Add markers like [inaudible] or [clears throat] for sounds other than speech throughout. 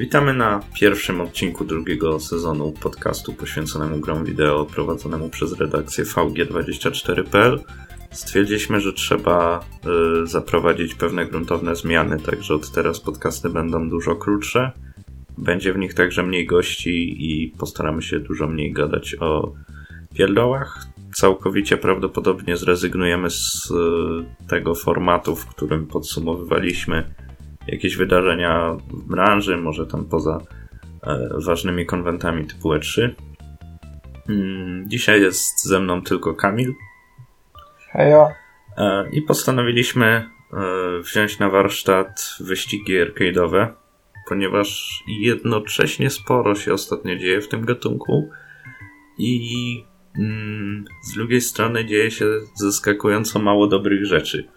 Witamy na pierwszym odcinku drugiego sezonu podcastu poświęconemu grom wideo prowadzonemu przez redakcję VG24.pl. Stwierdziliśmy, że trzeba y, zaprowadzić pewne gruntowne zmiany, także od teraz podcasty będą dużo krótsze. Będzie w nich także mniej gości i postaramy się dużo mniej gadać o pierdołach. Całkowicie prawdopodobnie zrezygnujemy z y, tego formatu, w którym podsumowywaliśmy jakieś wydarzenia w branży, może tam poza e, ważnymi konwentami typu E3. Mm, dzisiaj jest ze mną tylko Kamil. Hejo. E, I postanowiliśmy e, wziąć na warsztat wyścigi arcade'owe, ponieważ jednocześnie sporo się ostatnio dzieje w tym gatunku i mm, z drugiej strony dzieje się zaskakująco mało dobrych rzeczy.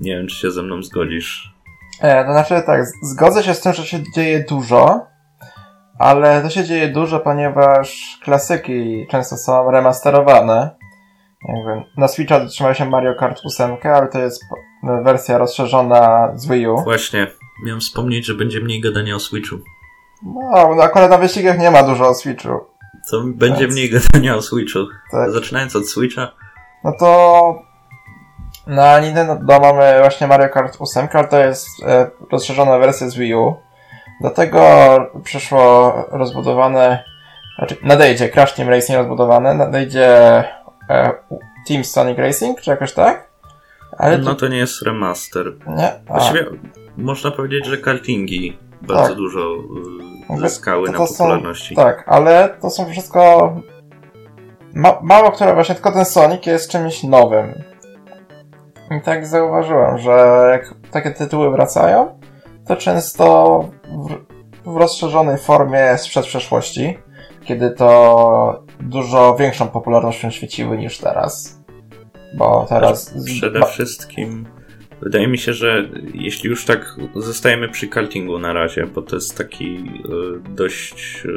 Nie wiem, czy się ze mną zgodzisz. E, to znaczy tak, zgodzę się z tym, że się dzieje dużo, ale to się dzieje dużo, ponieważ klasyki często są remasterowane. Jakby na Switcha dotrzymał się Mario Kart 8, ale to jest wersja rozszerzona z Wii U. Właśnie, miałem wspomnieć, że będzie mniej gadania o Switchu. No, no akurat na wyścigach nie ma dużo o Switchu. Co będzie Więc... mniej gadania o Switchu. Tak. Zaczynając od Switcha. No to na Nintendo mamy właśnie Mario Kart 8, ale to jest e, rozszerzona wersja z Wii U. Do tego przyszło rozbudowane, znaczy nadejdzie Crash Team Racing rozbudowane, nadejdzie e, Team Sonic Racing, czy jakoś tak? Ale no to nie jest remaster. Nie? Właściwie można powiedzieć, że kartingi bardzo tak. dużo y, zyskały na popularności. Są, tak, ale to są wszystko ma, mało które właśnie, tylko ten Sonic jest czymś nowym. I tak zauważyłem, że jak takie tytuły wracają, to często w, w rozszerzonej formie sprzed przeszłości, kiedy to dużo większą popularnością świeciły niż teraz. Bo teraz. Przede wszystkim wydaje mi się, że jeśli już tak zostajemy przy kartingu na razie, bo to jest taki y, dość. Y,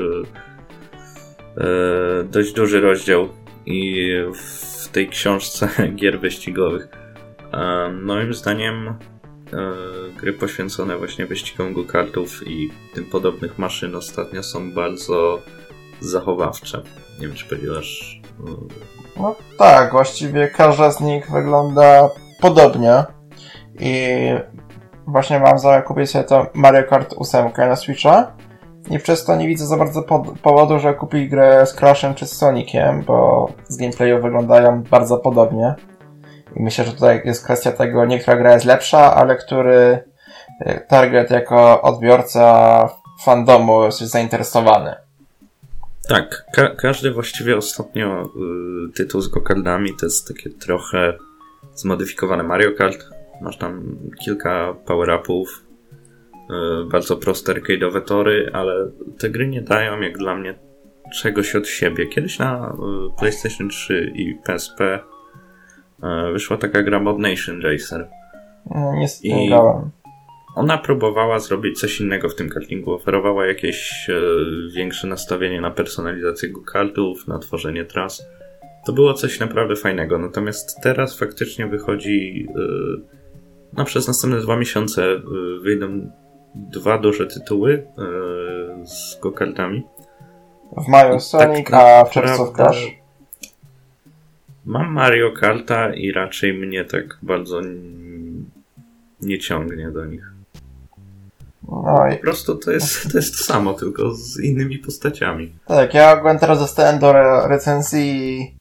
y, dość duży rozdział i w tej książce [laughs] gier wyścigowych Moim zdaniem e, gry poświęcone właśnie wyścigom go-kartów i tym podobnych maszyn ostatnio są bardzo zachowawcze. Nie wiem, czy powiedziałaś. E, no tak, właściwie każda z nich wygląda podobnie. I właśnie mam za kupić sobie to Mario Kart 8 na Switcha. I przez to nie widzę za bardzo powodu, że kupi grę z Crashem czy z Soniciem, bo z gameplayu wyglądają bardzo podobnie. I myślę, że tutaj jest kwestia tego, nie która gra jest lepsza, ale który e, target jako odbiorca fandomu jest zainteresowany. Tak, ka każdy właściwie ostatnio y, tytuł z gokardami to jest takie trochę zmodyfikowane Mario Kart. Masz tam kilka power-upów, y, bardzo proste arcade'owe tory, ale te gry nie dają jak dla mnie czegoś od siebie. Kiedyś na y, PlayStation 3 i PSP E, wyszła taka gra Mod Nation Racer. No, nie I ona próbowała zrobić coś innego w tym kartingu. Oferowała jakieś większe nastawienie na personalizację kartów, na tworzenie tras. To było coś naprawdę fajnego. Natomiast teraz faktycznie wychodzi. No, przez następne dwa miesiące e, wyjdą dwa duże tytuły e, z go-kartami. W maju Sonic, tak a w czerwcu Crash. Mam Mario Karta i raczej mnie tak bardzo nie ciągnie do nich. No i... Po prostu to jest, to jest to samo, tylko z innymi postaciami. Tak, ja ogólnie teraz dostałem do re recenzji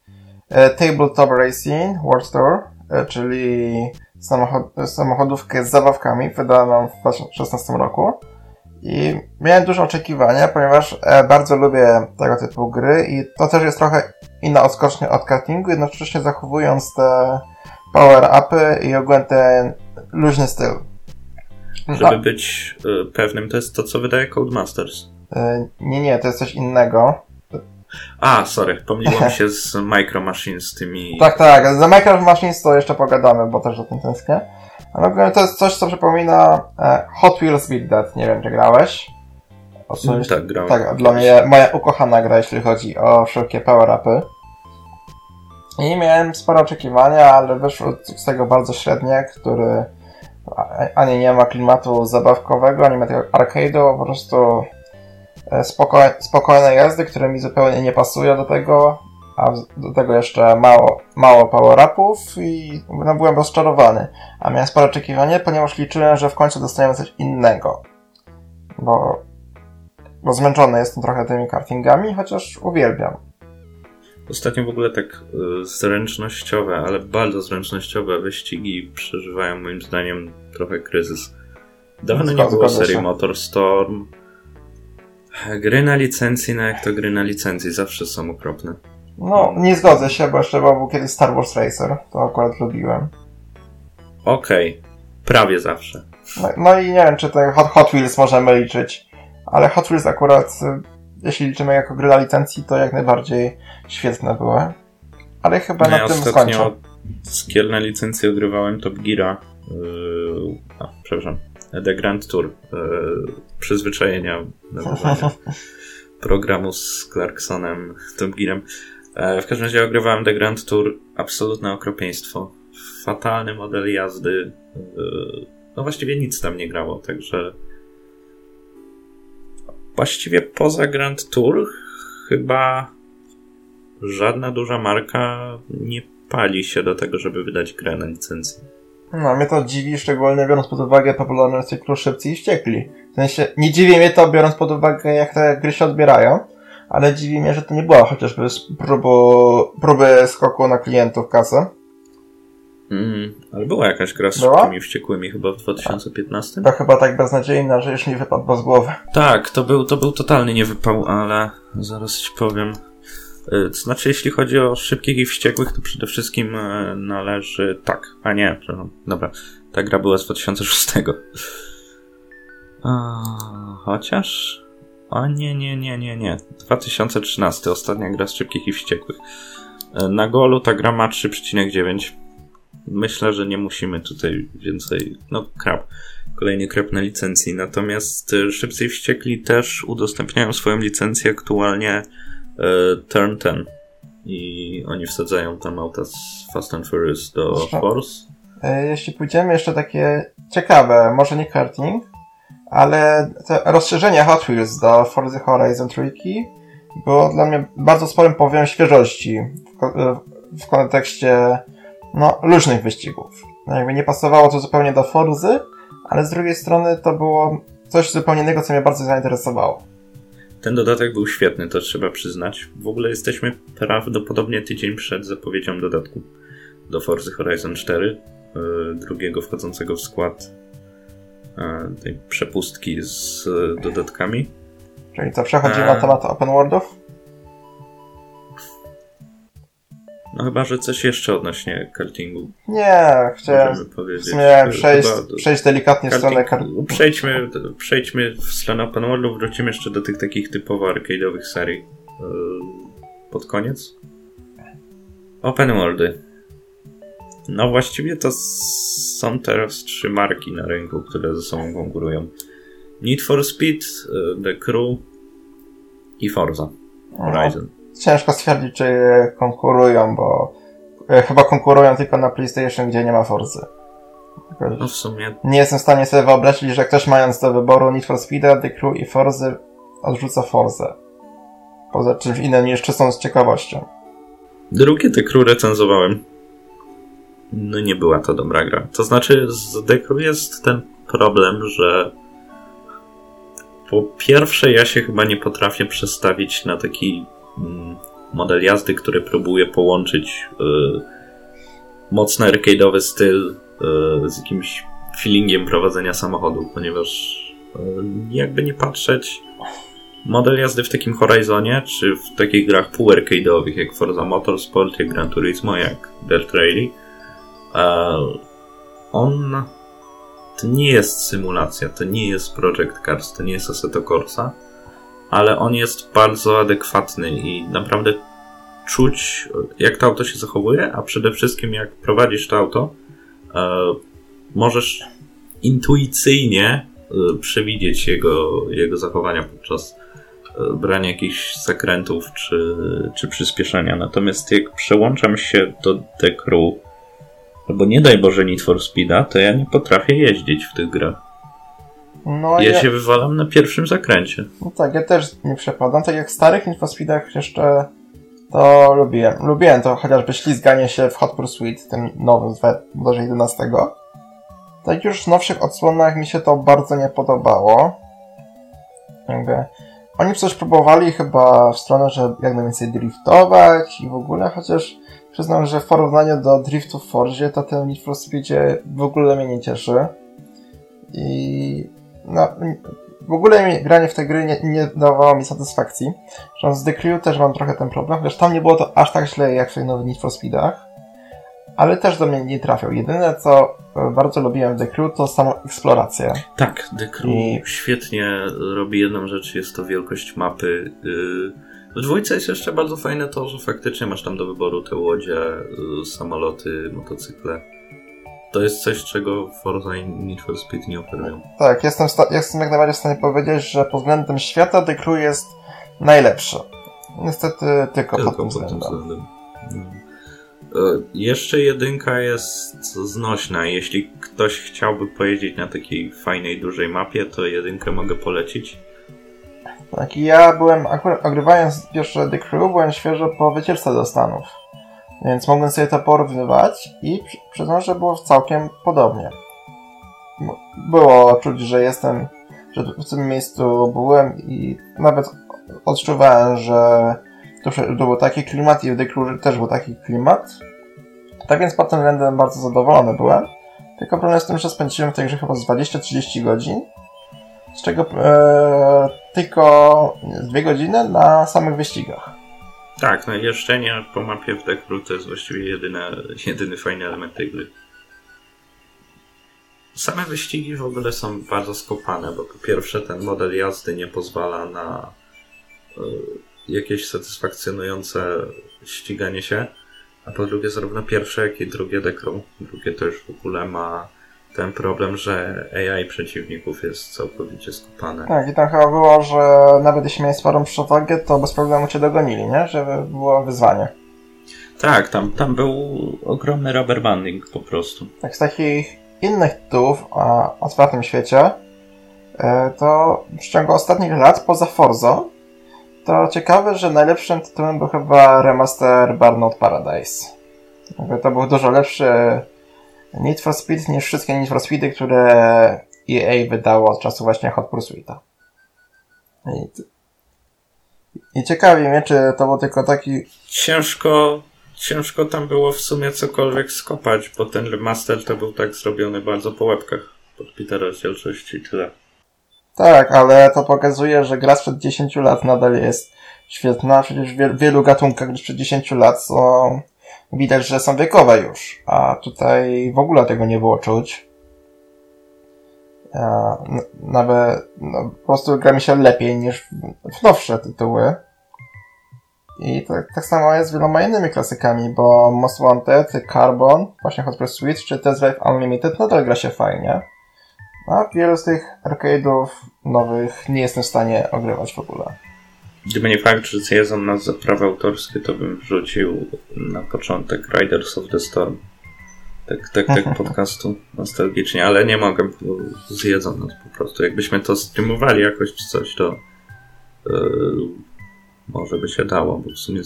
e, Tabletop Racing World Tour, e, czyli samochod samochodówkę z zabawkami, wydaną w 2016 roku. I miałem duże oczekiwania, ponieważ e, bardzo lubię tego typu gry i to też jest trochę inna odskocznia od kartingu, jednocześnie zachowując te power-upy i ogólnie ten luźny styl. Żeby być y, pewnym, to jest to, co wydaje Codemasters. Y, nie, nie, to jest coś innego. A, sorry, pomyliło mi się z Micro Machines, tymi... Tak, tak, za Micro Machines to jeszcze pogadamy, bo też o tym tęsknię. Ale ogólnie to jest coś, co przypomina e, Hot Wheels Beat That, nie wiem, czy grałeś. Osobiście, tak, grałem. tak, dla mnie moja ukochana gra, jeśli chodzi o wszelkie power-upy. I miałem spore oczekiwania, ale wyszło z tego bardzo średnie, który ani nie ma klimatu zabawkowego, ani ma tego arcade'u, po prostu e, spokojne, spokojne jazdy, które mi zupełnie nie pasują do tego, a do tego jeszcze mało, mało power-upów i no, byłem rozczarowany. A miałem spore oczekiwanie, ponieważ liczyłem, że w końcu dostaniemy coś innego. Bo, bo zmęczony jestem trochę tymi kartingami, chociaż uwielbiam. Ostatnio w ogóle tak y, zręcznościowe, ale bardzo zręcznościowe wyścigi przeżywają moim zdaniem trochę kryzys. Dawno nie było serii Motorstorm. Gry na licencji, no jak to gry na licencji, zawsze są okropne. No, nie zgodzę się, bo jeszcze był kiedyś Star Wars Racer, to akurat lubiłem. Okej, okay. prawie zawsze. No, no, i nie wiem, czy ten Hot, Hot Wheels możemy liczyć, ale Hot Wheels akurat, y, jeśli liczymy jako gry na licencji, to jak najbardziej świetne były. Ale chyba no na ja tym skończę. na licencję ogrywałem Top Geara. Yy, a, przepraszam. The Grand Tour. Yy, przyzwyczajenia [laughs] programu z Clarksonem, Top Gearem. E, w każdym razie ogrywałem The Grand Tour. Absolutne okropieństwo. Fatalny model jazdy. E, no właściwie nic tam nie grało, także właściwie poza Grand Tour chyba żadna duża marka nie pali się do tego, żeby wydać grę na licencji. No, mnie to dziwi, szczególnie biorąc pod uwagę popularność cyklu Szybcy i Wściekli. W sensie, nie dziwi mnie to, biorąc pod uwagę, jak te gry się odbierają, ale dziwi mnie, że to nie była chociażby próbu, próby skoku na klientów kasę. Mm, ale była jakaś gra z była? szybkimi wściekłymi chyba w 2015. To chyba tak beznadziejna, że już mi wypadło z głowy. Tak, to był, to był totalnie niewypał, ale zaraz ci powiem. Y, to znaczy, jeśli chodzi o szybkich i wściekłych, to przede wszystkim y, należy. Tak, a nie, przepraszam. Dobra, ta gra była z 2006. A, chociaż. A nie, nie, nie, nie, nie. 2013, ostatnia gra z szybkich i wściekłych. Y, na golu ta gra ma 3,9. Myślę, że nie musimy tutaj więcej. No, krab. Kolejny krab na licencji. Natomiast Szybcy i Wściekli też udostępniają swoją licencję aktualnie turn 10 i oni wsadzają tam auta z Fast and Furious do Force. E, jeśli pójdziemy jeszcze takie ciekawe, może nie karting, ale te rozszerzenie Hot Wheels do Forza Horizon 3 było dla mnie bardzo sporym powiem świeżości w, e, w kontekście no, luźnych wyścigów. No, jakby nie pasowało to zupełnie do Forzy, ale z drugiej strony to było coś zupełnie innego, co mnie bardzo zainteresowało. Ten dodatek był świetny, to trzeba przyznać. W ogóle jesteśmy prawdopodobnie tydzień przed zapowiedzią dodatku do Forza Horizon 4, e, drugiego wchodzącego w skład e, tej przepustki z dodatkami. Czyli co, przechodzimy na temat open worldów? No chyba, że coś jeszcze odnośnie kartingu. Nie, chciałem sumie przejść, przejść delikatnie w stronę kartingu. Przejdźmy, przejdźmy w stronę open worldu, wrócimy jeszcze do tych takich typowo arcade'owych serii e, pod koniec. Open worldy. No właściwie to są teraz trzy marki na rynku, które ze sobą konkurują. Need for Speed, e, The Crew i Forza Horizon ciężko stwierdzić, czy konkurują, bo e, chyba konkurują tylko na PlayStation, gdzie nie ma Forzy. No w sumie. Nie jestem w stanie sobie wyobrazić, że ktoś mając do wyboru Need for Speed, The Crew i Forzy odrzuca Forzę. Poza czymś innym niż czystą z ciekawością. Drugie The Crew recenzowałem. No nie była to dobra gra. To znaczy z The Crew jest ten problem, że po pierwsze ja się chyba nie potrafię przestawić na taki model jazdy, który próbuje połączyć y, mocno arcade'owy styl y, z jakimś feelingiem prowadzenia samochodu, ponieważ y, jakby nie patrzeć, model jazdy w takim Horizonie, czy w takich grach pół arcade'owych jak Forza Motorsport, jak Gran Turismo, jak Dirt Rally, on to nie jest symulacja, to nie jest Project Cars, to nie jest Assetto Corsa, ale on jest bardzo adekwatny i naprawdę czuć, jak to auto się zachowuje, a przede wszystkim jak prowadzisz to auto, e, możesz intuicyjnie y, przewidzieć jego, jego zachowania podczas y, brania jakichś zakrętów czy, czy przyspieszenia. Natomiast jak przełączam się do Crew, albo nie daj Boże Need for Speeda, to ja nie potrafię jeździć w tych grach. No, ja, ja, się wywalam na pierwszym zakręcie. No tak, ja też nie przepadam. Tak jak w starych Need for Speedach jeszcze to lubiłem. Lubiłem to chociażby ślizganie się w Hot Pursuit, tym nowym z 2011. Tak już w nowszych odsłonach mi się to bardzo nie podobało. Jakby oni coś próbowali chyba w stronę, że jak najwięcej driftować i w ogóle, chociaż przyznam, że w porównaniu do driftu w Forzie, to ten Need for Speedzie w ogóle mnie nie cieszy. I no, w ogóle mi granie w te gry nie, nie dawało mi satysfakcji. Zresztą z The Crew też mam trochę ten problem, chociaż tam nie było to aż tak źle jak w tych nowych Need for Speedach. Ale też do mnie nie trafiał. Jedyne co e, bardzo lubiłem w The Crew to samą eksplorację. Tak, The Crew I... świetnie robi jedną rzecz, jest to wielkość mapy. Y, w dwójce jest jeszcze bardzo fajne to, że faktycznie masz tam do wyboru te łodzie, y, samoloty, motocykle to jest coś, czego Forza i Need for Speed nie oferują. Tak, jestem, jestem jak najbardziej w stanie powiedzieć, że pod względem świata The Crew jest najlepszy. Niestety tylko, tylko pod tym względem. Pod względem. No. E, jeszcze jedynka jest znośna. Jeśli ktoś chciałby pojeździć na takiej fajnej, dużej mapie, to jedynkę mogę polecić. Tak, ja byłem, akurat ogrywając pierwsze The Crew, byłem świeżo po wycieczce do Stanów. Więc mogłem sobie to porównywać i przyznam, że było całkiem podobnie. Było czuć, że jestem, że w tym miejscu byłem i nawet odczuwałem, że to, to był taki klimat i w Crew też był taki klimat. Tak więc pod tym względem bardzo zadowolony byłem. Tylko problem z tym, że spędziłem w tej grze chyba 20-30 godzin, z czego e, tylko 2 godziny na samych wyścigach. Tak, no jeżdżenie po mapie w Dekru to jest właściwie jedyne, jedyny fajny element tej gry. Same wyścigi w ogóle są bardzo skopane, bo po pierwsze ten model jazdy nie pozwala na y, jakieś satysfakcjonujące ściganie się, a po drugie zarówno pierwsze, jak i drugie Dekru, drugie to już w ogóle ma ten problem, że AI przeciwników jest całkowicie skupane. Tak, i tam chyba było, że nawet jeśli miałeś sporą przewagę, to bez problemu cię dogonili, nie? Żeby było wyzwanie. Tak, tam, tam był ogromny rubber banding po prostu. Tak, z takich innych tytułów o otwartym świecie, e, to w ciągu ostatnich lat, poza Forza, to ciekawe, że najlepszym tytułem był chyba remaster Burnout Paradise. To był dużo lepszy Need for Speed niż wszystkie Need for Speedy, które EA wydało od czasu właśnie Hot Pursuita. I, I ciekawi mnie, czy to był tylko taki... Ciężko, ciężko tam było w sumie cokolwiek skopać, bo ten remaster to był tak zrobiony bardzo po łebkach pod Petera rozdzielczości i tyle. Tak, ale to pokazuje, że gra sprzed 10 lat nadal jest świetna. Przecież w wielu gatunkach sprzed 10 lat są widać, że są wiekowe już, a tutaj w ogóle tego nie było czuć. Nawet no, po prostu gra mi się lepiej niż w nowsze tytuły. I tak, tak samo jest z wieloma innymi klasykami, bo Most Wanted, Carbon, właśnie Hot Pursuit czy Test Drive Unlimited nadal gra się fajnie. A wielu z tych arcade'ów nowych nie jestem w stanie ogrywać w ogóle. Gdyby nie fakt, że zjedzą nas za prawa autorskie, to bym wrzucił na początek Riders of the Storm. Tak, tak, tak [laughs] podcastu nostalgicznie, ale nie mogę, bo zjedzą nas po prostu. Jakbyśmy to streamowali jakoś czy coś, to yy, może by się dało, bo w sumie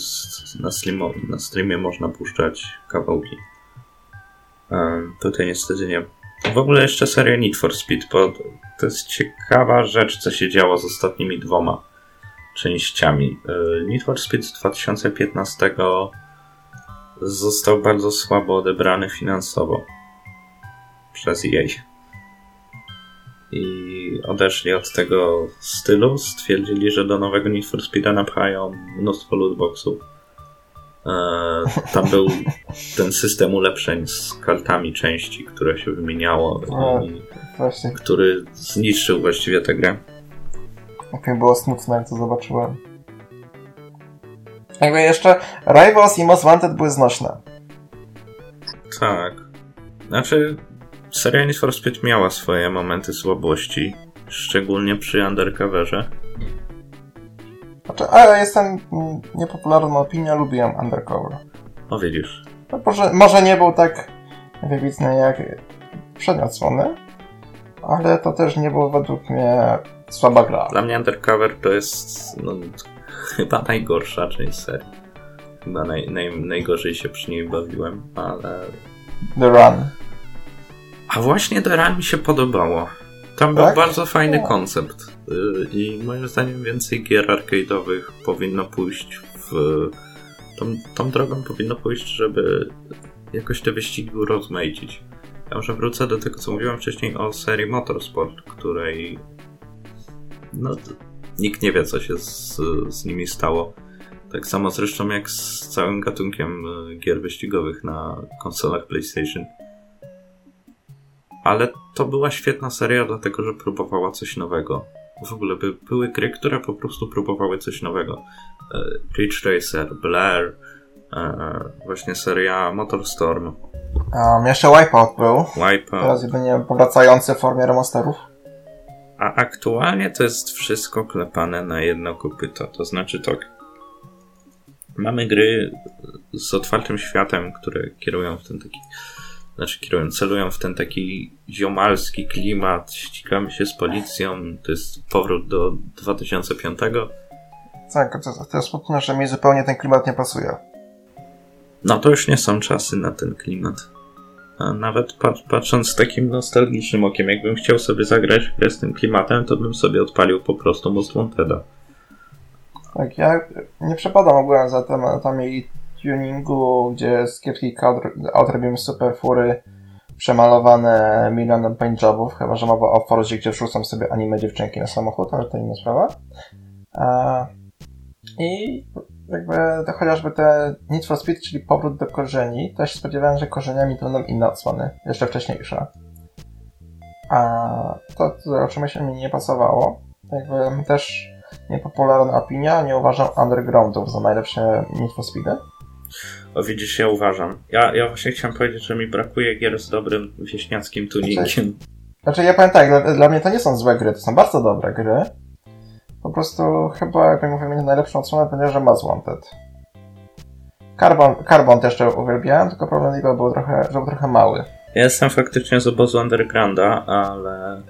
na, slimo, na streamie można puszczać kawałki. Yy, tutaj niestety nie. W ogóle jeszcze seria Need for Speed, bo to jest ciekawa rzecz, co się działo z ostatnimi dwoma częściami. Need for Speed z 2015 został bardzo słabo odebrany finansowo przez EA. I odeszli od tego stylu, stwierdzili, że do nowego Need for Speeda napchają mnóstwo lootboxów. E, tam był [laughs] ten system ulepszeń z kartami części, które się wymieniało, i, który zniszczył właściwie tę grę. Jak mi było smutno, jak to zobaczyłem. Jakby jeszcze Rivals i Most Wanted były znośne. Tak. Znaczy, seria Need for Speed miała swoje momenty słabości. Szczególnie przy Undercoverze. Znaczy, ale jestem niepopularną opinią, lubiłem Undercover. O widzisz. No, może, może nie był tak wybitny jak przednie odsłony, ale to też nie było według mnie słaba gra. Dla mnie Undercover to jest no, chyba najgorsza część serii. Chyba naj, naj, najgorzej się przy niej bawiłem, ale... The Run. A właśnie The Run mi się podobało. Tam był Tak? bardzo fajny O. koncept y, i moim zdaniem więcej gier arcade'owych powinno pójść w... Tą, tą drogą powinno pójść, żeby jakoś te wyścigi urozmaicić. Ja może wrócę do tego, co mówiłem wcześniej o serii Motorsport, której no, nikt nie wie, co się z, z nimi stało. Tak samo zresztą jak z całym gatunkiem y, gier wyścigowych na konsolach PlayStation. Ale to była świetna seria, dlatego że próbowała coś nowego. W ogóle by, były gry, które po prostu próbowały coś nowego. E, Ridge Racer, Blair, e, właśnie seria Motorstorm, Um, jeszcze Wipeout był. Wipeout. Teraz jedynie powracający w formie remasterów. A aktualnie to jest wszystko klepane na jedno kopyto. To znaczy tak. Mamy gry z otwartym światem, które kierują w ten taki. Znaczy kierują, celują w ten taki ziomalski klimat, ścigamy się z policją, to jest powrót do 2005. Tak, to, to smutne, że mi zupełnie ten klimat nie pasuje. No to już nie są czasy na ten klimat. Nawet pat- patrząc z takim nostalgicznym okiem, jakbym chciał sobie zagrać w grę z tym klimatem, to bym sobie odpalił po prostu Most Wanteda. Tak, ja nie przepadam ogółem za tematami tuningu, gdzie z kiepskich aut aut robimy super fury przemalowane milionem paintjobów, chyba że mowa o Forzie, gdzie wrzucam sobie anime dziewczynki na samochód, ale to inna sprawa. I jakby to chociażby te Need for Speed, czyli powrót do korzeni, też się spodziewałem, że korzeniami to będą inne odsłony, jeszcze wcześniejsze. A to, to oczywiście mi nie pasowało. Jakby też niepopularna opinia, nie uważam Undergroundów za najlepsze Need for Speedy. O widzisz, ja uważam. Ja, ja właśnie chciałem powiedzieć, że mi brakuje gier z dobrym wieśniackim tuningiem. Znaczy ja powiem tak, dla, dla mnie to nie są złe gry, to są bardzo dobre gry. Po prostu chyba, jak mówimy, najlepszą odsłonę będzie, że Most Wanted. Carbon, Carbon też jeszcze uwielbiałem, tylko problem jego był trochę, że był trochę mały. Ja jestem faktycznie z obozu Undergrounda, ale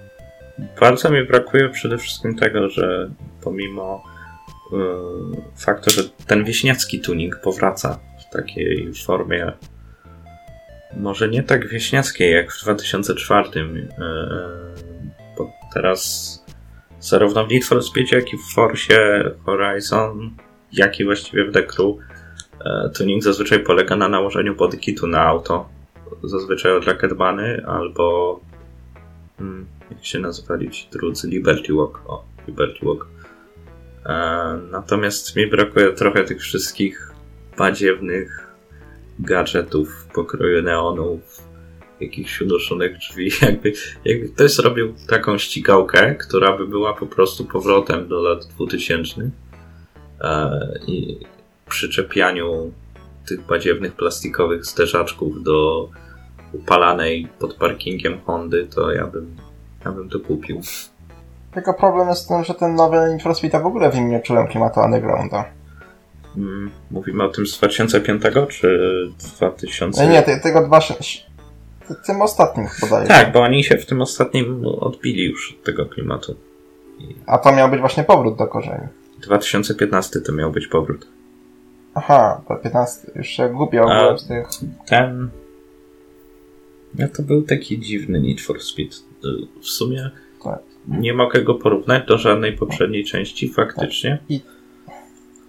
bardzo mi brakuje przede wszystkim tego, że pomimo yy, faktu, że ten wieśniacki tuning powraca w takiej formie może nie tak wieśniackiej jak w 2004, yy, bo teraz zarówno w Need for Speed, jak i w Forcie Horizon, jak i właściwie w The Crew yy, tuning zazwyczaj polega na nałożeniu bodykitu na auto zazwyczaj od Rocketbany albo hmm, jak się nazywali ci drudzy Liberty Walk. O, Liberty Walk. E, natomiast mi brakuje trochę tych wszystkich badziewnych gadżetów pokroju neonów, jakichś uduszonych drzwi. [laughs] Jakby, jakby ktoś zrobił taką ścigałkę, która by była po prostu powrotem do lat 2000 e, i przyczepianiu tych badziewnych plastikowych zderzaczków do upalanej pod parkingiem Hondy, to ja bym, ja bym to kupił. Tylko problem jest w tym, że ten nowy Need w ogóle w nim nie czułem klimatu undergrounda. Mm, mówimy o tym z 2005 czy 2000? Nie, nie tego 2, tym ostatnim podaję. Tak, bo oni się w tym ostatnim odbili już od tego klimatu. A to miał być właśnie powrót do korzeni. 2015 to miał być powrót. Aha, to 15. Już się głupio z tych... Ten. No to był taki dziwny Need for Speed. W sumie Tak. nie mogę go porównać do żadnej poprzedniej części, faktycznie.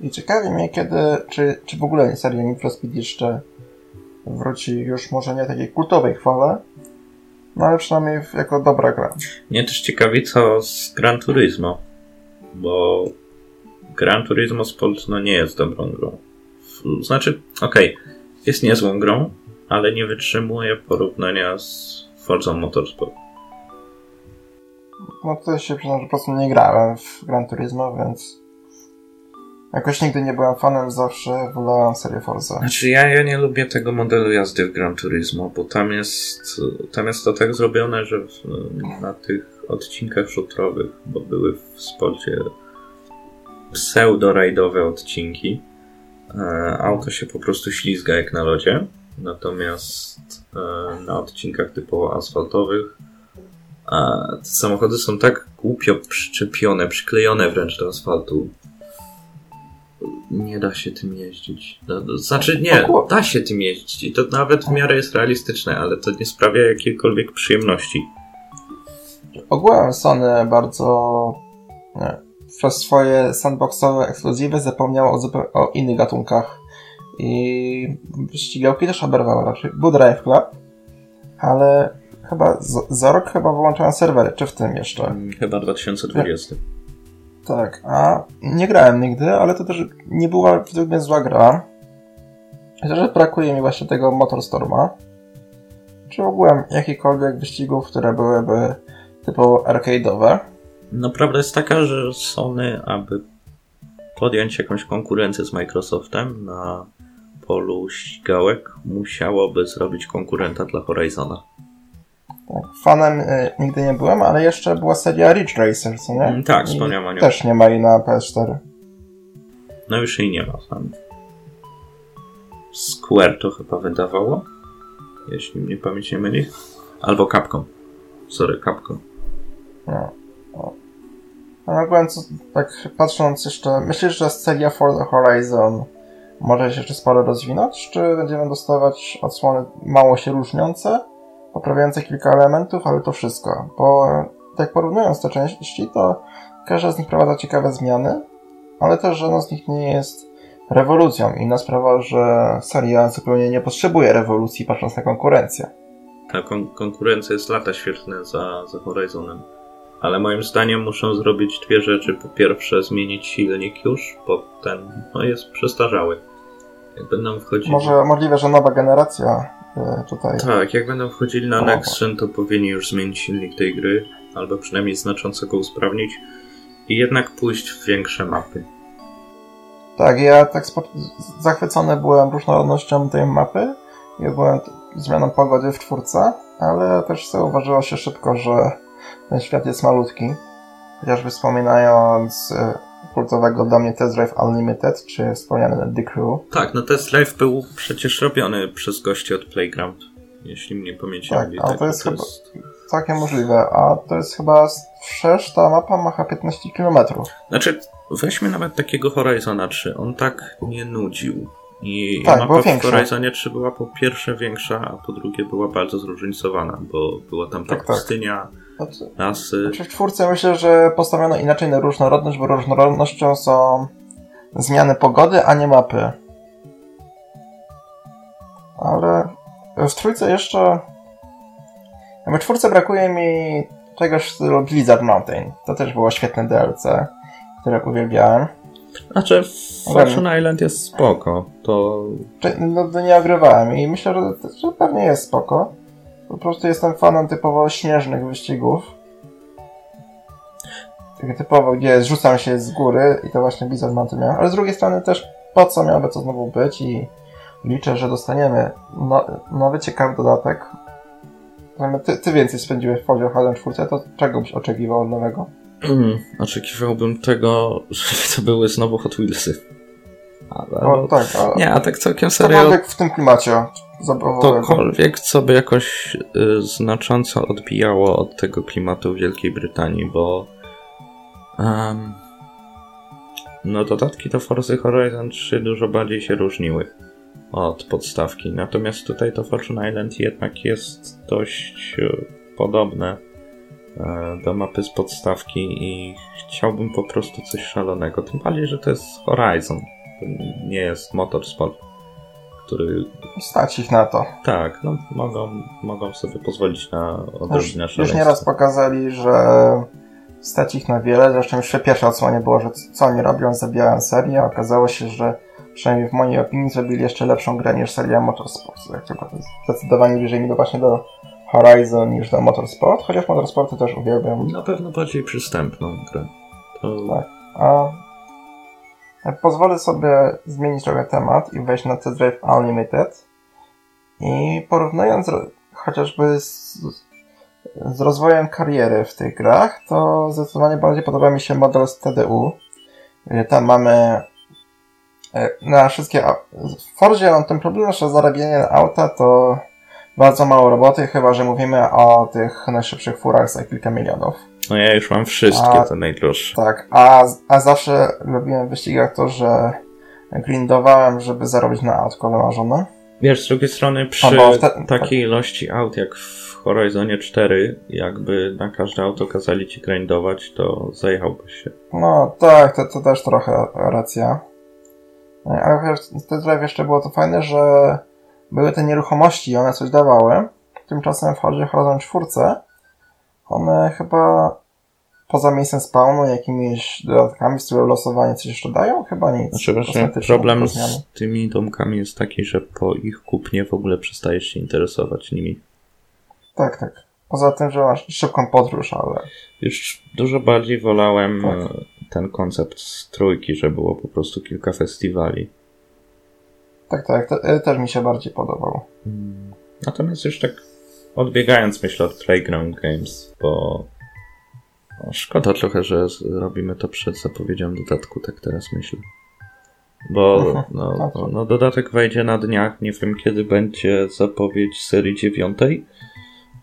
I ciekawi mnie, kiedy, czy, czy w ogóle seria Need for Speed jeszcze wróci już może nie takiej kultowej chwale, no ale przynajmniej jako dobra gra. Mnie też ciekawi, co z Gran Turismo, bo Gran Turismo Sport no nie jest dobrą grą. Znaczy, okej, jest niezłą grą, ale nie wytrzymuje porównania z Forza Motorsport. No to się przyznam, że po prostu nie grałem w Gran Turismo, więc Jakoś nigdy nie byłem fanem, zawsze wolałem serię Forza. Znaczy ja, ja nie lubię tego modelu jazdy w Gran Turismo, bo tam jest, tam jest to tak zrobione, że w, na tych odcinkach szutrowych, bo były w spocie pseudo-rajdowe odcinki, e, auto się po prostu ślizga jak na lodzie, natomiast e, na odcinkach typowo asfaltowych a te samochody są tak głupio przyczepione, przyklejone wręcz do asfaltu, nie da się tym jeździć. No, no, znaczy nie, da się tym jeździć i to nawet w miarę jest realistyczne, ale to nie sprawia jakiejkolwiek przyjemności. Ogółem Sony bardzo nie, przez swoje sandboxowe ekskluzywy zapomniało o, o innych gatunkach i ścigałki też oberwały raczej. Był Drive Club, ale chyba za rok chyba wyłączałem serwery, czy w tym jeszcze? Mm, chyba 2020. Tak, a nie grałem nigdy, ale to też nie była według mnie zła gra. Chociaż brakuje mi właśnie tego Motorstorma. Czy ogółem jakichkolwiek wyścigów, które byłyby typowo arcade'owe. No prawda jest taka, że Sony, aby podjąć jakąś konkurencję z Microsoftem na polu ścigałek, musiałoby zrobić konkurenta dla Horizona. Fanem y, nigdy nie byłem, ale jeszcze była seria Ridge Racer, co nie? Mm, tak, wspomniałem o nią. Też nie ma jej na PS4. No już jej nie ma tam. Square to chyba wydawało, jeśli mnie pamięć nie myli. Albo Capcom. Sorry, Capcom. No. no. A ogółem, co, tak patrząc jeszcze, myślisz, że seria Forza Horizon może się jeszcze sporo rozwinąć, czy będziemy dostawać odsłony mało się różniące? Poprawiające kilka elementów, ale to wszystko. Bo tak porównując te części, to każda z nich wprowadza ciekawe zmiany, ale też żadna z nich nie jest rewolucją. Inna sprawa, że seria zupełnie nie potrzebuje rewolucji, patrząc na konkurencję. Ta kon konkurencja jest lata świetne za, za Horizonem. Ale moim zdaniem muszą zrobić dwie rzeczy. Po pierwsze, zmienić silnik już, bo ten no, jest przestarzały. Jak będą wchodzić. Może możliwe, że nowa generacja tutaj. Tak, jak będą wchodzili na Next Gen, to powinni już zmienić silnik tej gry, albo przynajmniej znacząco go usprawnić i jednak pójść w większe mapy. Tak, ja tak zachwycony byłem różnorodnością tej mapy i byłem zmianą pogody w czwórce, ale też zauważyło się szybko, że ten świat jest malutki. Chociażby wspominając kultowego dla mnie Test Drive Unlimited, czy wspomniany The Crew. Tak, no Test Drive był przecież robiony przez gości od Playground, jeśli mnie pamięć tak, nie Tak, to jest to chyba jest... całkiem możliwe, a to jest chyba wszerz, ta mapa ma 15 km. Znaczy, weźmy nawet takiego Horizona 3, on tak nie nudził. I tak, mapa w Horizonie 3 była po pierwsze większa, a po drugie była bardzo zróżnicowana, bo była tam ta tak, tak. pustynia, tak znaczy, Nasy. Znaczy w czwórce myślę, że postawiono inaczej na różnorodność, bo różnorodnością są zmiany pogody, a nie mapy. Ale w trójce jeszcze... W czwórce brakuje mi czegoś w stylu Blizzard Mountain. To też było świetne DLC, które uwielbiałem. Znaczy, Fortune Island jest spoko. To... No, nie ogrywałem i myślę, że, że pewnie jest spoko. Po prostu jestem fanem typowo śnieżnych wyścigów. Takie typowo, gdzie zrzucam się z góry i to właśnie Blizzard Mountain miał. Ale z drugiej strony też po co miałoby to znowu być i liczę, że dostaniemy no, nowy ciekawy dodatek. Ty, ty więcej spędziłeś w Forza Horizon 4, to czego byś oczekiwał nowego? Hmm, oczekiwałbym tego, żeby to były znowu Hot Wheelsy. Ale... O, tak, ale... Nie, a tak całkiem serio... w tym klimacie zabawowego. Tokolwiek, co by jakoś y, znacząco odbijało od tego klimatu w Wielkiej Brytanii, bo um, no dodatki do Forza Horizon 3 dużo bardziej się różniły od podstawki. Natomiast tutaj to Fortune Island jednak jest dość y, podobne y, do mapy z podstawki i chciałbym po prostu coś szalonego. Tym bardziej, że to jest Horizon. To nie jest Motorsport który... Stać ich na to. Tak, no mogą, mogą sobie pozwolić na odrobinę Już, już nieraz pokazali, że stać ich na wiele, zresztą już w pierwszej odsłonie było, że co oni robią, zabijają serię, okazało się, że przynajmniej w mojej opinii zrobili jeszcze lepszą grę niż seria Motorsport. Zdecydowanie bliżej mi do właśnie do Horizon niż do Motorsport, chociaż Motorsporty też uwielbiam. Na pewno bardziej przystępną grę. To... Tak. A Pozwolę sobie zmienić trochę temat i wejść na Test Drive Unlimited. I porównując chociażby z, z rozwojem kariery w tych grach, to zdecydowanie bardziej podoba mi się model z TDU. Tam mamy e, na wszystkie... W Forzie mam ten problem, że zarabianie auta to bardzo mało roboty, chyba że mówimy o tych najszybszych furach za kilka milionów. No ja już mam wszystkie, a, te najdroższe. Tak, a, a zawsze lubiłem w wyścigach to, że grindowałem, żeby zarobić na autko wymarzone. Wiesz, z drugiej strony przy te... takiej ilości aut jak w Horizonie 4, jakby na każde auto kazali ci grindować, to zajechałbyś się. No tak, to, to też trochę racja. Ale wiesz, w Drive jeszcze było to fajne, że były te nieruchomości i one coś dawały. Tymczasem w Horizon 4 one chyba poza miejscem spawnu, jakimiś dodatkami w stylu losowania coś jeszcze dają? Chyba nic. Znaczy właśnie problem z tymi domkami jest taki, że po ich kupnie w ogóle przestajesz się interesować nimi. Tak, tak. Poza tym, że masz szybką podróż, ale... Już dużo bardziej wolałem tak. E, ten koncept z trójki, że było po prostu kilka festiwali. Tak, tak. Te, też mi się bardziej podobał. Hmm. Natomiast już tak odbiegając myślę od Playground Games, bo no, szkoda trochę, że robimy to przed zapowiedzią dodatku, tak teraz myślę. Bo no, no, no, dodatek wejdzie na dniach, nie wiem kiedy będzie zapowiedź serii dziewiątej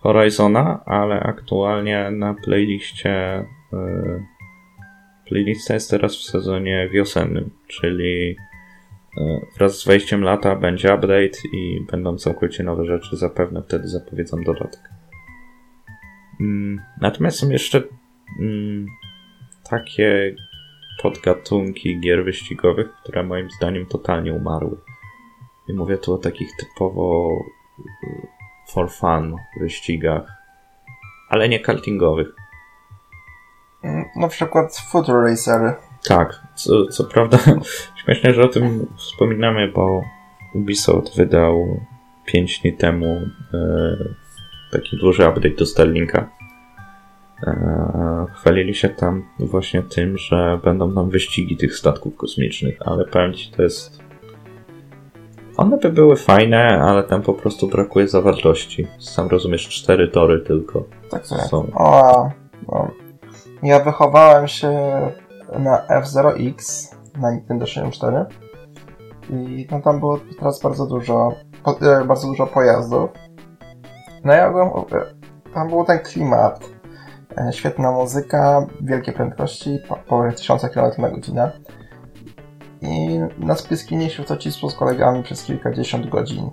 Horizona, ale aktualnie na playliście yy, playlista jest teraz w sezonie wiosennym, czyli wraz z wejściem lata będzie update i będą całkowicie nowe rzeczy, zapewne wtedy zapowiedzą dodatek. Yy, natomiast są jeszcze mm, takie podgatunki gier wyścigowych, które moim zdaniem totalnie umarły. I mówię tu o takich typowo y, for fun wyścigach, ale nie kartingowych. Mm, na przykład Future Racer. Tak, co, co prawda [laughs] śmieszne, że o tym wspominamy, bo Ubisoft wydał 5 dni temu e, taki duży update do Starlinka E, chwalili się tam właśnie tym, że będą tam wyścigi tych statków kosmicznych, ale powiem ci, to jest. One by były fajne, ale tam po prostu brakuje zawartości. Sam rozumiesz, cztery tory tylko tak są. O, no. Ja wychowałem się na F0X na Nintendo 64 i no, tam było teraz bardzo dużo, e, bardzo dużo pojazdów. No ja byłem, tam był ten klimat E, świetna muzyka, wielkie prędkości, powyżej 1000 km na godzinę. I na Spiskinie się to cisło z kolegami przez kilkadziesiąt godzin.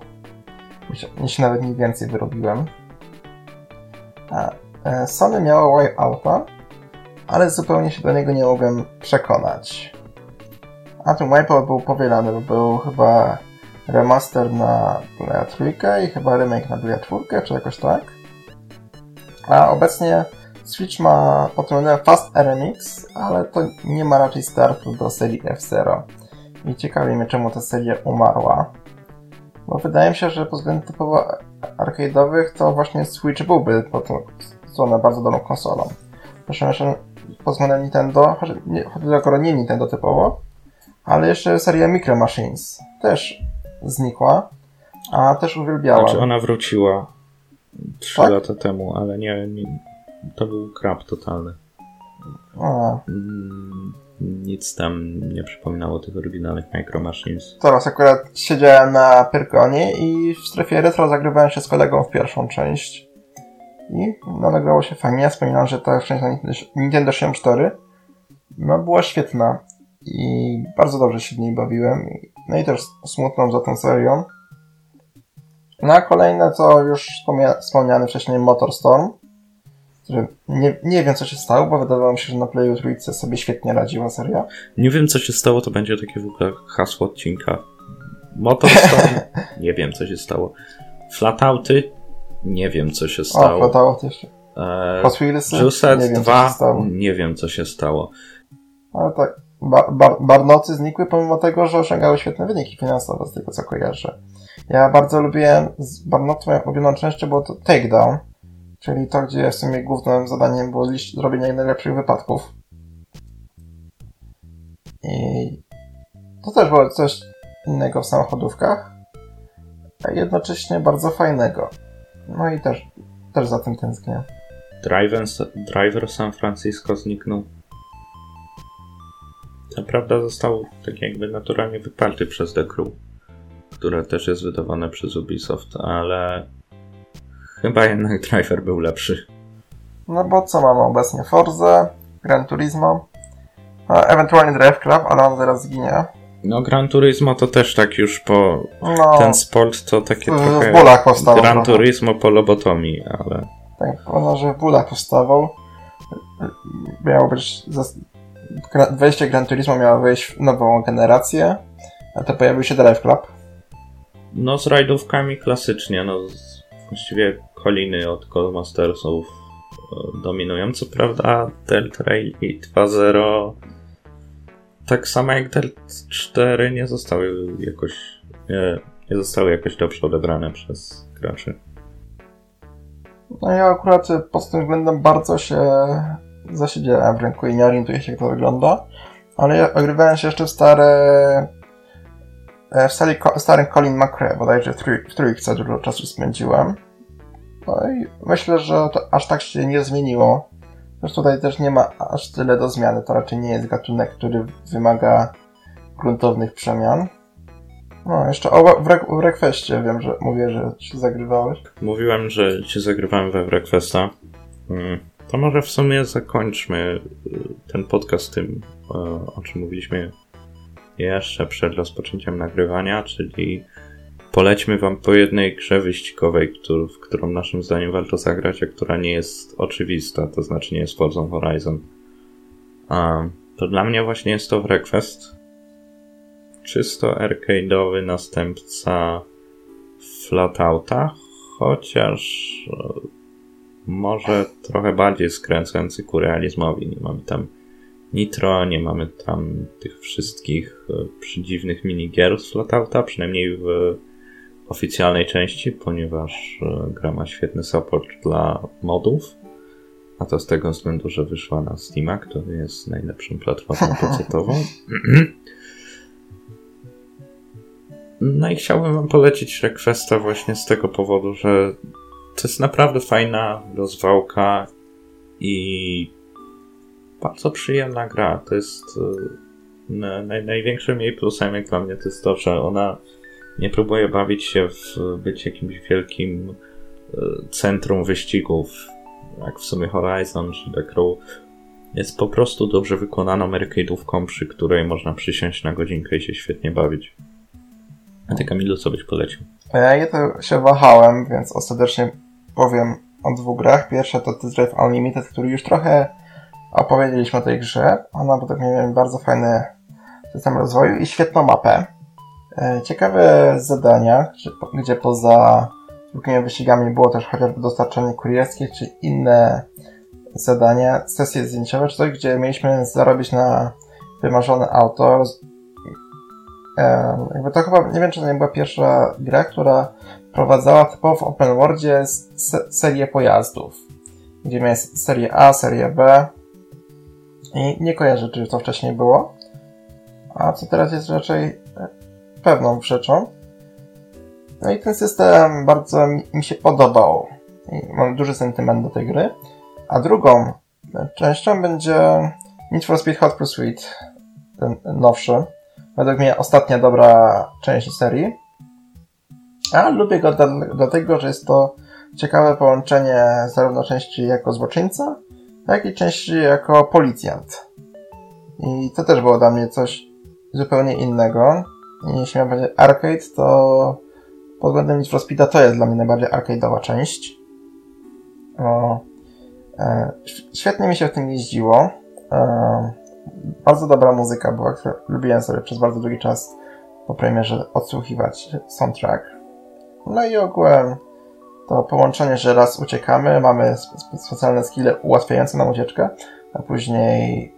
Się nawet mniej więcej wyrobiłem. E, Sony miało Wipeouta, ale zupełnie się do niego nie mogłem przekonać. A ten Wipeout był powielany, bo był chyba remaster na Playa 3 i chyba remake na Playa 4, czy jakoś tak. A obecnie Switch ma potrącone Fast RMX, ale to nie ma raczej startu do serii F-Zero. I ciekawi mnie, czemu ta seria umarła. Bo wydaje mi się, że pod względem typowo arcade'owych to właśnie Switch byłby stronę bardzo dobrą konsolą. Zresztą pod względem Nintendo, choć nie, akurat nie Nintendo typowo, ale jeszcze seria Micro Machines też znikła, a też uwielbiała. Znaczy ona wróciła 3 tak? lata temu, ale nie, nie, to był krab totalny. A. Mm, nic tam nie przypominało tych oryginalnych Micro Machines. Teraz akurat siedziałem na Pyrkonie i w strefie retro zagrywałem się z kolegą w pierwszą część. I no, nagrało się fajnie. Ja wspominam, że ta część na Nintendo 64 no, była świetna. I bardzo dobrze się w niej bawiłem. No i też smutną za tą serią. No a kolejne to już wspomniany wcześniej Motorstorm że nie, nie wiem, co się stało, bo wydawało mi się, że na Playu Trójce sobie świetnie radziła seria. Nie wiem, co się stało, to będzie takie w ogóle hasło odcinka. Motorstorm, [laughs] nie wiem, co się stało. Flatouty, nie wiem, co się stało. O, Flatout jeszcze. Eee, Hot Wheelsy, Juset nie wiem, 2, nie wiem, co się stało. Ale tak, bar, bar, Barnocy znikły pomimo tego, że osiągały świetne wyniki finansowe, z tego co kojarzę. Ja bardzo lubiłem, z Barnotu moją ulubioną częścią było to Takedown, Czyli to, gdzie w sumie głównym zadaniem było zrobienie najlepszych wypadków. I to też było coś innego w samochodówkach, a jednocześnie bardzo fajnego. No i też, też za tym tęsknię. Driver, driver San Francisco zniknął. Naprawdę został tak jakby naturalnie wyparty przez The Crew, które też jest wydawane przez Ubisoft, ale chyba jednak [laughs] Driver był lepszy. No bo co mamy obecnie? Forza, Gran Turismo, ewentualnie Drive Club, ale on zaraz zginie. No Gran Turismo to też tak już po... No, ten sport to takie w, trochę... W bólach powstało Gran trochę. Turismo po lobotomii, ale... Tak, ono, że w bólach powstawał. Miało być... Wejście Gran Turismo miało wejść w nową generację, a to pojawił się Drive Club. No z rajdówkami klasycznie, no właściwie koliny od Codemastersów e, dominują. Co prawda Delta Rail i 2.0 tak samo jak Delta 4 nie zostały jakoś nie, nie zostały jakoś dobrze odebrane przez graczy. No ja akurat pod tym względem bardzo się zasiedziałem w rynku i nie orientuję się jak to wygląda, ale ja ogrywałem się jeszcze w stare e, w stary, starym Colin McRae, bodajże w, w trójce dużo czasu spędziłem. No i myślę, że to aż tak się nie zmieniło. Zresztą tutaj też nie ma aż tyle do zmiany. To raczej nie jest gatunek, który wymaga gruntownych przemian. No, jeszcze o, w, re w Requestie wiem, że mówię, że się zagrywałeś. Mówiłem, że się zagrywałem we Requesta. Mm, to może w sumie zakończmy y, ten podcast tym, y, o czym mówiliśmy jeszcze przed rozpoczęciem nagrywania, czyli polećmy wam po jednej grze wyścigowej, który, w którą naszym zdaniem warto zagrać, a która nie jest oczywista, to znaczy nie jest Forza Horizon. A, to dla mnie właśnie jest to Request. Czysto arcade'owy następca Flatouta, chociaż e, może trochę bardziej skręcający ku realizmowi. Nie mamy tam Nitro, nie mamy tam tych wszystkich e, przedziwnych minigier z Flatouta, przynajmniej w oficjalnej części, ponieważ e, gra ma świetny support dla modów. A to z tego względu, że wyszła na Steama, który jest najlepszą platformą [laughs] pecetową. [clears throat] No i chciałbym wam polecić Requesta właśnie z tego powodu, że to jest naprawdę fajna rozwałka i bardzo przyjemna gra. To jest e, naj, największym jej plusem jak dla mnie to jest to, że ona nie próbuję bawić się w być jakimś wielkim e, centrum wyścigów, jak w sumie Horizon czy The Crew. Jest po prostu dobrze wykonaną arcade'ówką, przy której można przysiąść na godzinkę i się świetnie bawić. A ty Kamilu, co byś polecił? Ja to się wahałem, więc ostatecznie powiem o dwóch grach. Pierwsza to Test Drive Unlimited, który już trochę opowiedzieliśmy o tej grze. Ona według mnie miała bardzo fajny system rozwoju i świetną mapę. E, ciekawe zadania, gdzie poza zwykłymi wyścigami było też chociażby dostarczanie kurierskie, czy inne zadania, sesje zdjęciowe, czy coś, gdzie mieliśmy zarobić na wymarzone auto. E, jakby to chyba, nie wiem, czy to nie była pierwsza gra, która prowadzała typowo w open worldzie serię pojazdów. Gdzie miałem serię A, serię B. I nie kojarzę, czy to wcześniej było. A co teraz jest raczej pewną rzeczą. No i ten system bardzo mi się podobał. I mam duży sentyment do tej gry. A drugą częścią będzie Need for Speed Hot Pursuit, ten nowszy. Według mnie ostatnia dobra część serii. A lubię go dlatego, że jest to ciekawe połączenie zarówno części jako złoczyńca, jak i części jako policjant. I to też było dla mnie coś zupełnie innego jeśli będzie arcade, to pod względem Need to jest dla mnie najbardziej arcade'owa część. O, e, świetnie mi się w tym jeździło. E, bardzo dobra muzyka była, którą lubiłem sobie przez bardzo długi czas po premierze odsłuchiwać soundtrack. No i ogółem to połączenie, że raz uciekamy, mamy specjalne skille ułatwiające nam ucieczkę, a później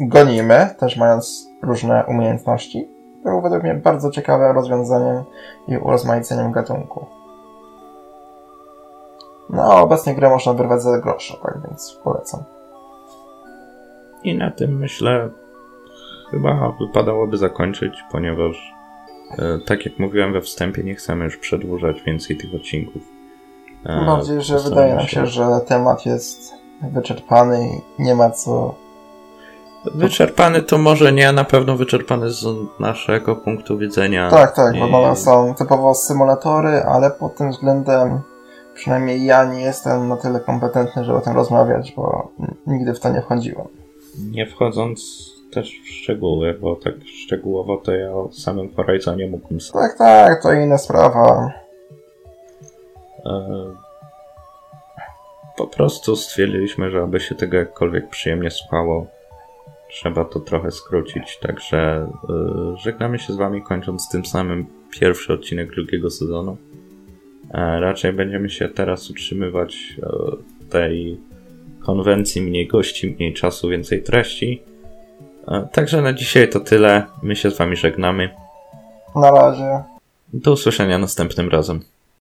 gonimy, też mając różne umiejętności było według mnie bardzo ciekawym rozwiązaniem i urozmaiceniem gatunku. No, obecnie grę można wyrwać za grosza, tak więc polecam. I na tym myślę chyba wypadałoby zakończyć, ponieważ e, tak jak mówiłem we wstępie, nie chcemy już przedłużać więcej tych odcinków. E, Mam nadzieję, że wydaje nam się, że temat jest wyczerpany i nie ma co. Wyczerpany to może nie, na pewno wyczerpany z naszego punktu widzenia. Tak, tak, I... bo one są typowo symulatory, ale pod tym względem przynajmniej ja nie jestem na tyle kompetentny, żeby o tym rozmawiać, bo nigdy w to nie wchodziłem. Nie wchodząc też w szczegóły, bo tak szczegółowo to ja o samym Horizonie mógłbym sobie. Tak, tak, to inna sprawa. E, po prostu stwierdziliśmy, że aby się tego jakkolwiek przyjemnie słuchało, trzeba to trochę skrócić. Także yy, żegnamy się z Wami, kończąc tym samym pierwszy odcinek drugiego sezonu. E, raczej będziemy się teraz utrzymywać e, tej konwencji mniej gości, mniej czasu, więcej treści. E, także na dzisiaj to tyle. My się z Wami żegnamy. Na razie. Do usłyszenia następnym razem.